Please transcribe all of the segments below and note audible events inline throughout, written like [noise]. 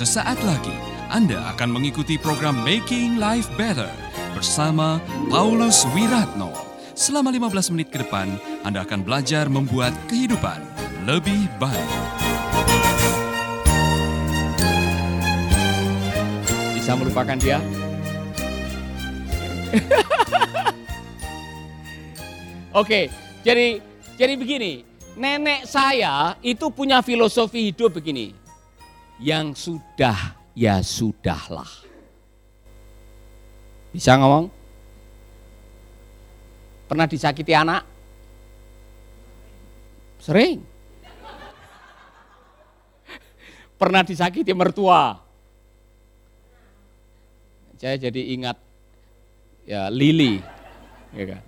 Sesaat lagi Anda akan mengikuti program Making Life Better bersama Paulus Wiratno. Selama 15 menit ke depan, Anda akan belajar membuat kehidupan lebih baik. Bisa melupakan dia? [laughs] Oke, jadi jadi begini, nenek saya itu punya filosofi hidup begini. Yang sudah ya sudahlah. Bisa ngomong? Pernah disakiti anak? Sering. Pernah disakiti mertua? Saya jadi ingat ya Lili, ya kan?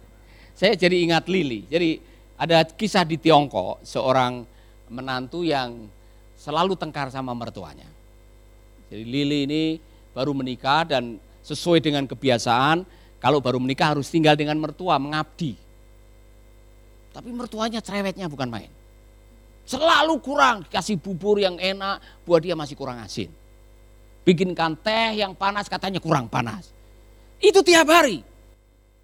Saya jadi ingat Lili. Jadi ada kisah di Tiongkok seorang menantu yang selalu tengkar sama mertuanya. Jadi Lili ini baru menikah dan sesuai dengan kebiasaan kalau baru menikah harus tinggal dengan mertua, mengabdi. Tapi mertuanya cerewetnya bukan main. Selalu kurang, kasih bubur yang enak, buat dia masih kurang asin. Bikinkan teh yang panas katanya kurang panas. Itu tiap hari.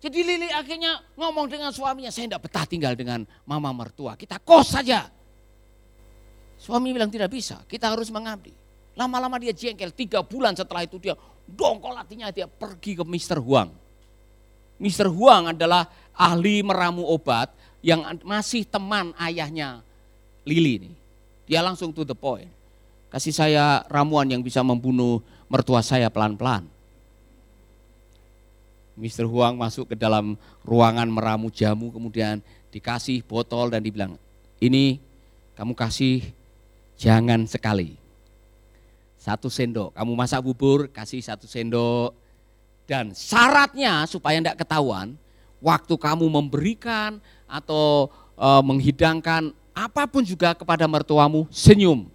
Jadi Lili akhirnya ngomong dengan suaminya, saya tidak betah tinggal dengan mama mertua, kita kos saja. Suami bilang tidak bisa, kita harus mengabdi. Lama-lama dia jengkel, tiga bulan setelah itu dia dongkol hatinya, dia pergi ke Mr. Huang. Mr. Huang adalah ahli meramu obat yang masih teman ayahnya Lili ini. Dia langsung to the point. Kasih saya ramuan yang bisa membunuh mertua saya pelan-pelan. Mr. Huang masuk ke dalam ruangan meramu jamu kemudian dikasih botol dan dibilang ini kamu kasih jangan sekali. Satu sendok, kamu masak bubur kasih satu sendok. Dan syaratnya supaya tidak ketahuan, waktu kamu memberikan atau e, menghidangkan apa pun juga kepada mertuamu, senyum.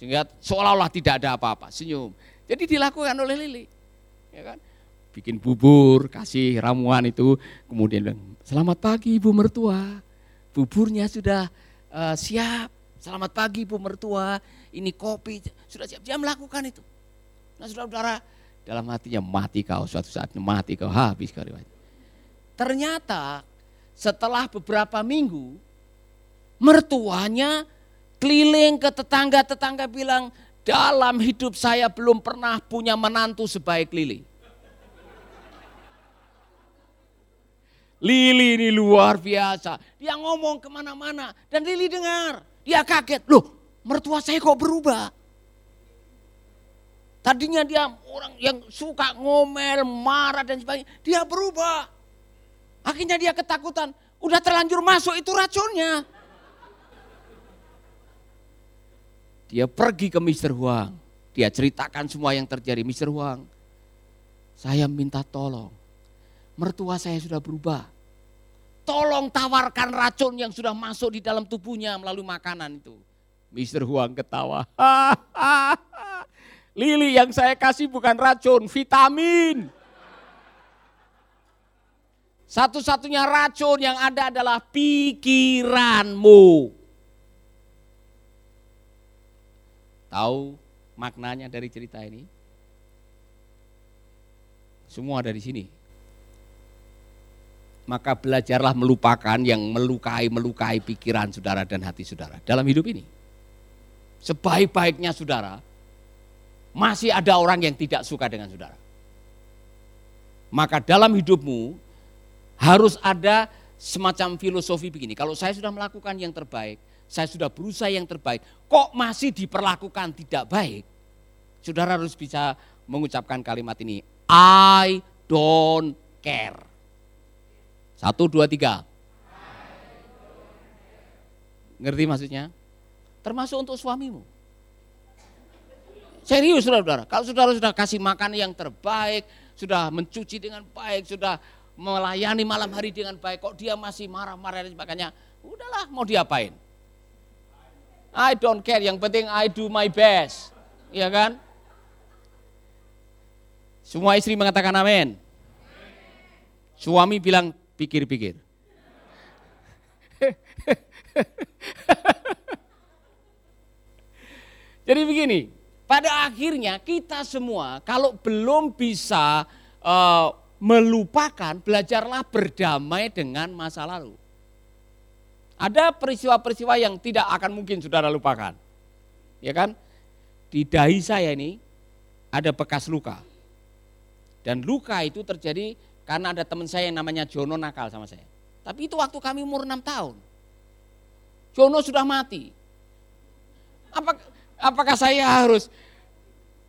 Sehingga seolah-olah tidak ada apa-apa, senyum. Jadi dilakukan oleh Lili. Ya kan? bikin bubur, kasih ramuan itu, kemudian bilang, selamat pagi ibu mertua, buburnya sudah uh, siap, selamat pagi ibu mertua, ini kopi, sudah siap, dia melakukan itu. Nah saudara-saudara, dalam hatinya mati kau suatu saat, mati kau, habis kau riwayat. Ternyata setelah beberapa minggu, mertuanya keliling ke tetangga-tetangga bilang, dalam hidup saya belum pernah punya menantu sebaik Lili. Lili ini luar biasa. Dia ngomong ke mana-mana. Dan Lili dengar. Dia kaget. Loh mertua saya kok berubah. Tadinya dia orang yang suka ngomel, marah dan sebagainya. Dia berubah. Akhirnya dia ketakutan. Udah terlanjur masuk itu racunnya. Dia pergi ke Mr. Huang. Dia ceritakan semua yang terjadi. Mr. Huang, saya minta tolong mertua saya sudah berubah. Tolong tawarkan racun yang sudah masuk di dalam tubuhnya melalui makanan itu. Mister Huang ketawa. [laughs] Lili yang saya kasih bukan racun, vitamin. Satu-satunya racun yang ada adalah pikiranmu. Tahu maknanya dari cerita ini? Semua dari sini maka belajarlah melupakan yang melukai-melukai pikiran saudara dan hati saudara dalam hidup ini. Sebaik-baiknya saudara, masih ada orang yang tidak suka dengan saudara. Maka dalam hidupmu harus ada semacam filosofi begini. Kalau saya sudah melakukan yang terbaik, saya sudah berusaha yang terbaik, kok masih diperlakukan tidak baik? Saudara harus bisa mengucapkan kalimat ini, I don't care. Satu, dua, tiga. Ngerti maksudnya? Termasuk untuk suamimu. Serius saudara-saudara, kalau saudara sudah kasih makan yang terbaik, sudah mencuci dengan baik, sudah melayani malam hari dengan baik, kok dia masih marah-marah dan sebagainya, udahlah mau diapain. I don't care, yang penting I do my best. Iya kan? Semua istri mengatakan amin. Suami bilang Pikir-pikir. [laughs] Jadi begini, pada akhirnya kita semua kalau belum bisa uh, melupakan, belajarlah berdamai dengan masa lalu. Ada peristiwa-peristiwa yang tidak akan mungkin saudara lupakan. Ya kan? Di dahi saya ini ada bekas luka. Dan luka itu terjadi karena ada teman saya yang namanya Jono nakal sama saya. Tapi itu waktu kami umur 6 tahun. Jono sudah mati. Apa, apakah saya harus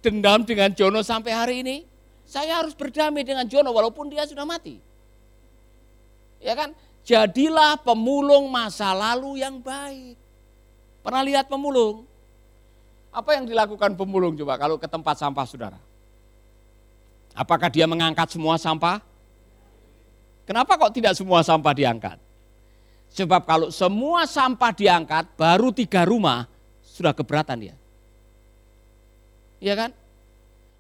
dendam dengan Jono sampai hari ini? Saya harus berdamai dengan Jono walaupun dia sudah mati. Ya kan? Jadilah pemulung masa lalu yang baik. Pernah lihat pemulung? Apa yang dilakukan pemulung coba kalau ke tempat sampah saudara? Apakah dia mengangkat semua sampah? Kenapa kok tidak semua sampah diangkat? Sebab kalau semua sampah diangkat, baru tiga rumah sudah keberatan dia. Iya kan?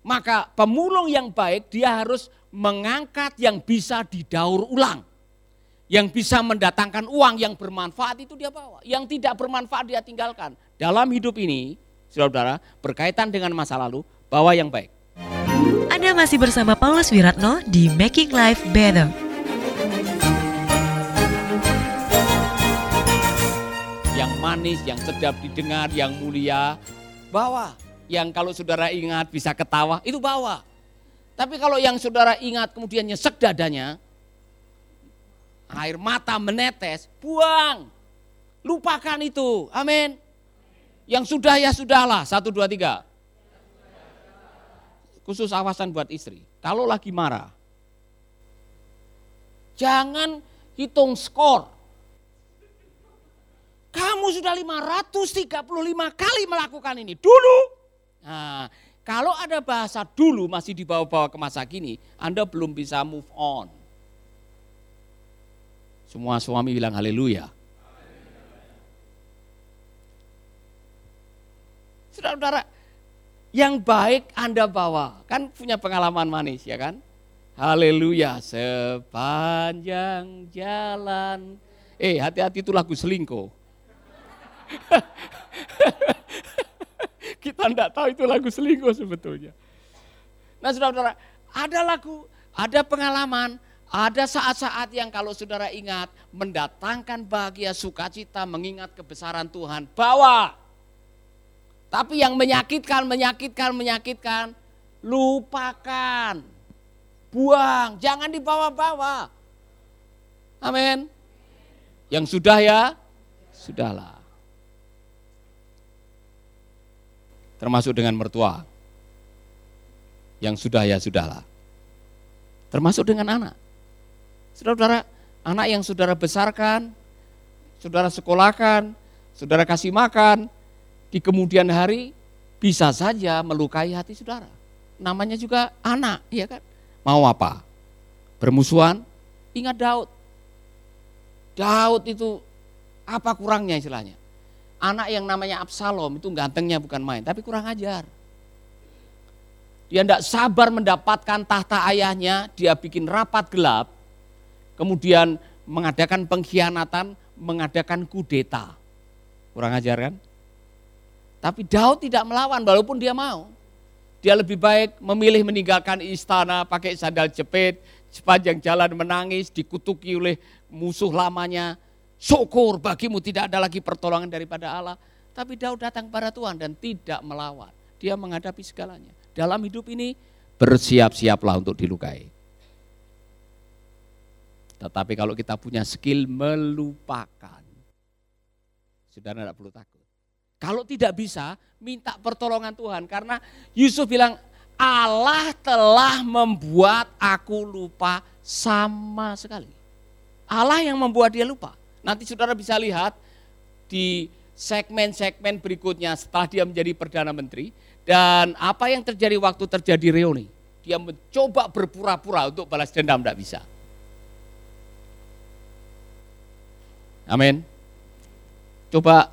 Maka pemulung yang baik dia harus mengangkat yang bisa didaur ulang. Yang bisa mendatangkan uang yang bermanfaat itu dia bawa. Yang tidak bermanfaat dia tinggalkan. Dalam hidup ini, saudara-saudara, berkaitan dengan masa lalu, bawa yang baik. Anda masih bersama Paulus Wiratno di Making Life Better. Manis, yang sedap didengar, yang mulia, bawa. Yang kalau saudara ingat bisa ketawa, itu bawa. Tapi kalau yang saudara ingat kemudian nyesek dadanya, air mata menetes, buang. Lupakan itu, amin. Yang sudah ya sudahlah, satu, dua, tiga. Khusus awasan buat istri, kalau lagi marah, jangan hitung skor, kamu sudah 535 kali melakukan ini. Dulu. Nah, kalau ada bahasa dulu masih dibawa-bawa ke masa kini, Anda belum bisa move on. Semua suami bilang haleluya. Saudara-saudara, yang baik Anda bawa. Kan punya pengalaman manis ya kan? Haleluya, sepanjang jalan. Eh, hati-hati itu lagu selingkuh. [laughs] Kita tidak tahu itu lagu selingkuh sebetulnya. Nah saudara-saudara, ada lagu, ada pengalaman, ada saat-saat yang kalau saudara ingat mendatangkan bahagia sukacita mengingat kebesaran Tuhan. Bawa. Tapi yang menyakitkan, menyakitkan, menyakitkan, lupakan. Buang, jangan dibawa-bawa. Amin. Yang sudah ya, sudahlah. termasuk dengan mertua. Yang sudah ya sudahlah. Termasuk dengan anak. Saudara-saudara, anak yang saudara besarkan, saudara sekolahkan, saudara kasih makan, di kemudian hari bisa saja melukai hati saudara. Namanya juga anak, ya kan? Mau apa? Bermusuhan? Ingat Daud. Daud itu apa kurangnya istilahnya? anak yang namanya Absalom itu gantengnya bukan main, tapi kurang ajar. Dia tidak sabar mendapatkan tahta ayahnya, dia bikin rapat gelap, kemudian mengadakan pengkhianatan, mengadakan kudeta. Kurang ajar kan? Tapi Daud tidak melawan walaupun dia mau. Dia lebih baik memilih meninggalkan istana pakai sandal jepit, sepanjang jalan menangis, dikutuki oleh musuh lamanya, syukur bagimu tidak ada lagi pertolongan daripada Allah. Tapi Daud datang kepada Tuhan dan tidak melawan. Dia menghadapi segalanya. Dalam hidup ini bersiap-siaplah untuk dilukai. Tetapi kalau kita punya skill melupakan, saudara tidak perlu takut. Kalau tidak bisa, minta pertolongan Tuhan. Karena Yusuf bilang, Allah telah membuat aku lupa sama sekali. Allah yang membuat dia lupa. Nanti saudara bisa lihat di segmen-segmen berikutnya setelah dia menjadi Perdana Menteri. Dan apa yang terjadi waktu terjadi reuni. Dia mencoba berpura-pura untuk balas dendam, tidak bisa. Amin. Coba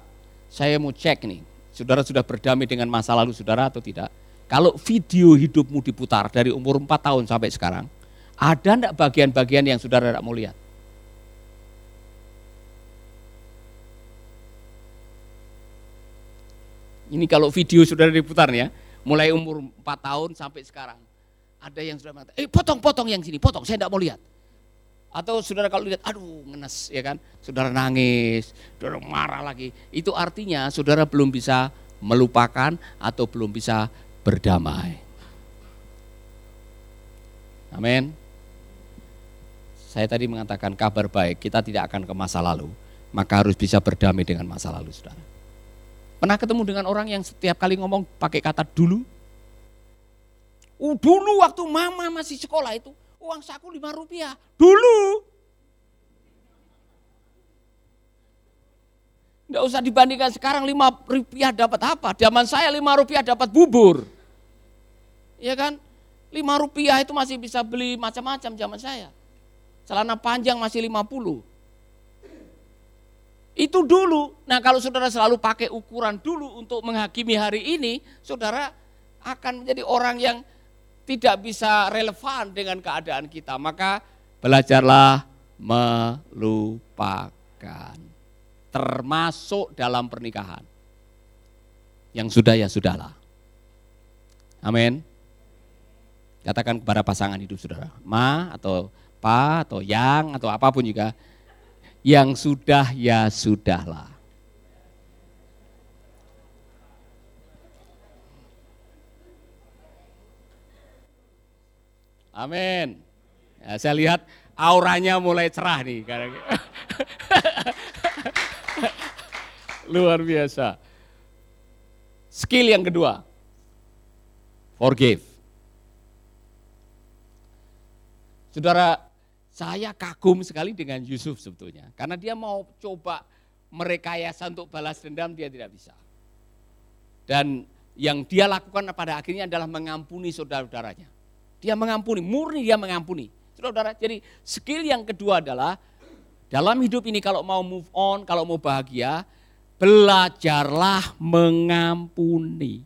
saya mau cek nih, saudara sudah berdamai dengan masa lalu saudara atau tidak? Kalau video hidupmu diputar dari umur 4 tahun sampai sekarang, ada enggak bagian-bagian yang saudara tidak mau lihat? Ini kalau video sudah diputar ya, mulai umur 4 tahun sampai sekarang. Ada yang sudah mengatakan, eh potong-potong yang sini, potong, saya tidak mau lihat. Atau saudara kalau lihat, aduh ngenes ya kan, saudara nangis, saudara marah lagi. Itu artinya saudara belum bisa melupakan atau belum bisa berdamai. Amin. Saya tadi mengatakan kabar baik, kita tidak akan ke masa lalu, maka harus bisa berdamai dengan masa lalu, saudara. Pernah ketemu dengan orang yang setiap kali ngomong pakai kata dulu? Uh, dulu waktu mama masih sekolah itu, uang saku lima rupiah. Dulu. Nggak usah dibandingkan sekarang lima rupiah dapat apa. Zaman saya lima rupiah dapat bubur. Ya kan? Lima rupiah itu masih bisa beli macam-macam zaman saya. Celana panjang masih lima puluh. Itu dulu. Nah kalau saudara selalu pakai ukuran dulu untuk menghakimi hari ini, saudara akan menjadi orang yang tidak bisa relevan dengan keadaan kita. Maka belajarlah melupakan. Termasuk dalam pernikahan. Yang sudah ya sudahlah. Amin. Katakan kepada pasangan hidup saudara. Ma atau pa atau yang atau apa pun juga. Yang sudah ya sudahlah. Amin. Ya, saya lihat auranya mulai cerah nih. [laughs] Luar biasa. Skill yang kedua. Forgive. Saudara, saya kagum sekali dengan Yusuf sebetulnya. Karena dia mau coba merekayasa untuk balas dendam, dia tidak bisa. Dan yang dia lakukan pada akhirnya adalah mengampuni saudara-saudaranya. Dia mengampuni, murni dia mengampuni. Saudara, jadi skill yang kedua adalah dalam hidup ini kalau mau move on, kalau mau bahagia, belajarlah mengampuni.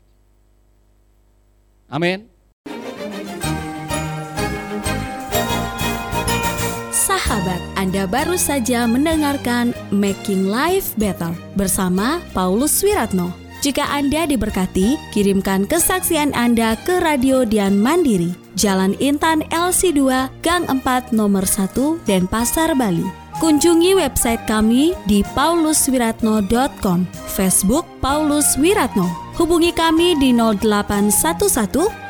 Amin. Sahabat, Anda baru saja mendengarkan Making Life Better bersama Paulus Wiratno. Jika Anda diberkati, kirimkan kesaksian Anda ke Radio Dian Mandiri, Jalan Intan LC2, Gang 4, Nomor 1, Denpasar, Bali. Kunjungi website kami di pauluswiratno.com, Facebook Paulus Wiratno. Hubungi kami di 0811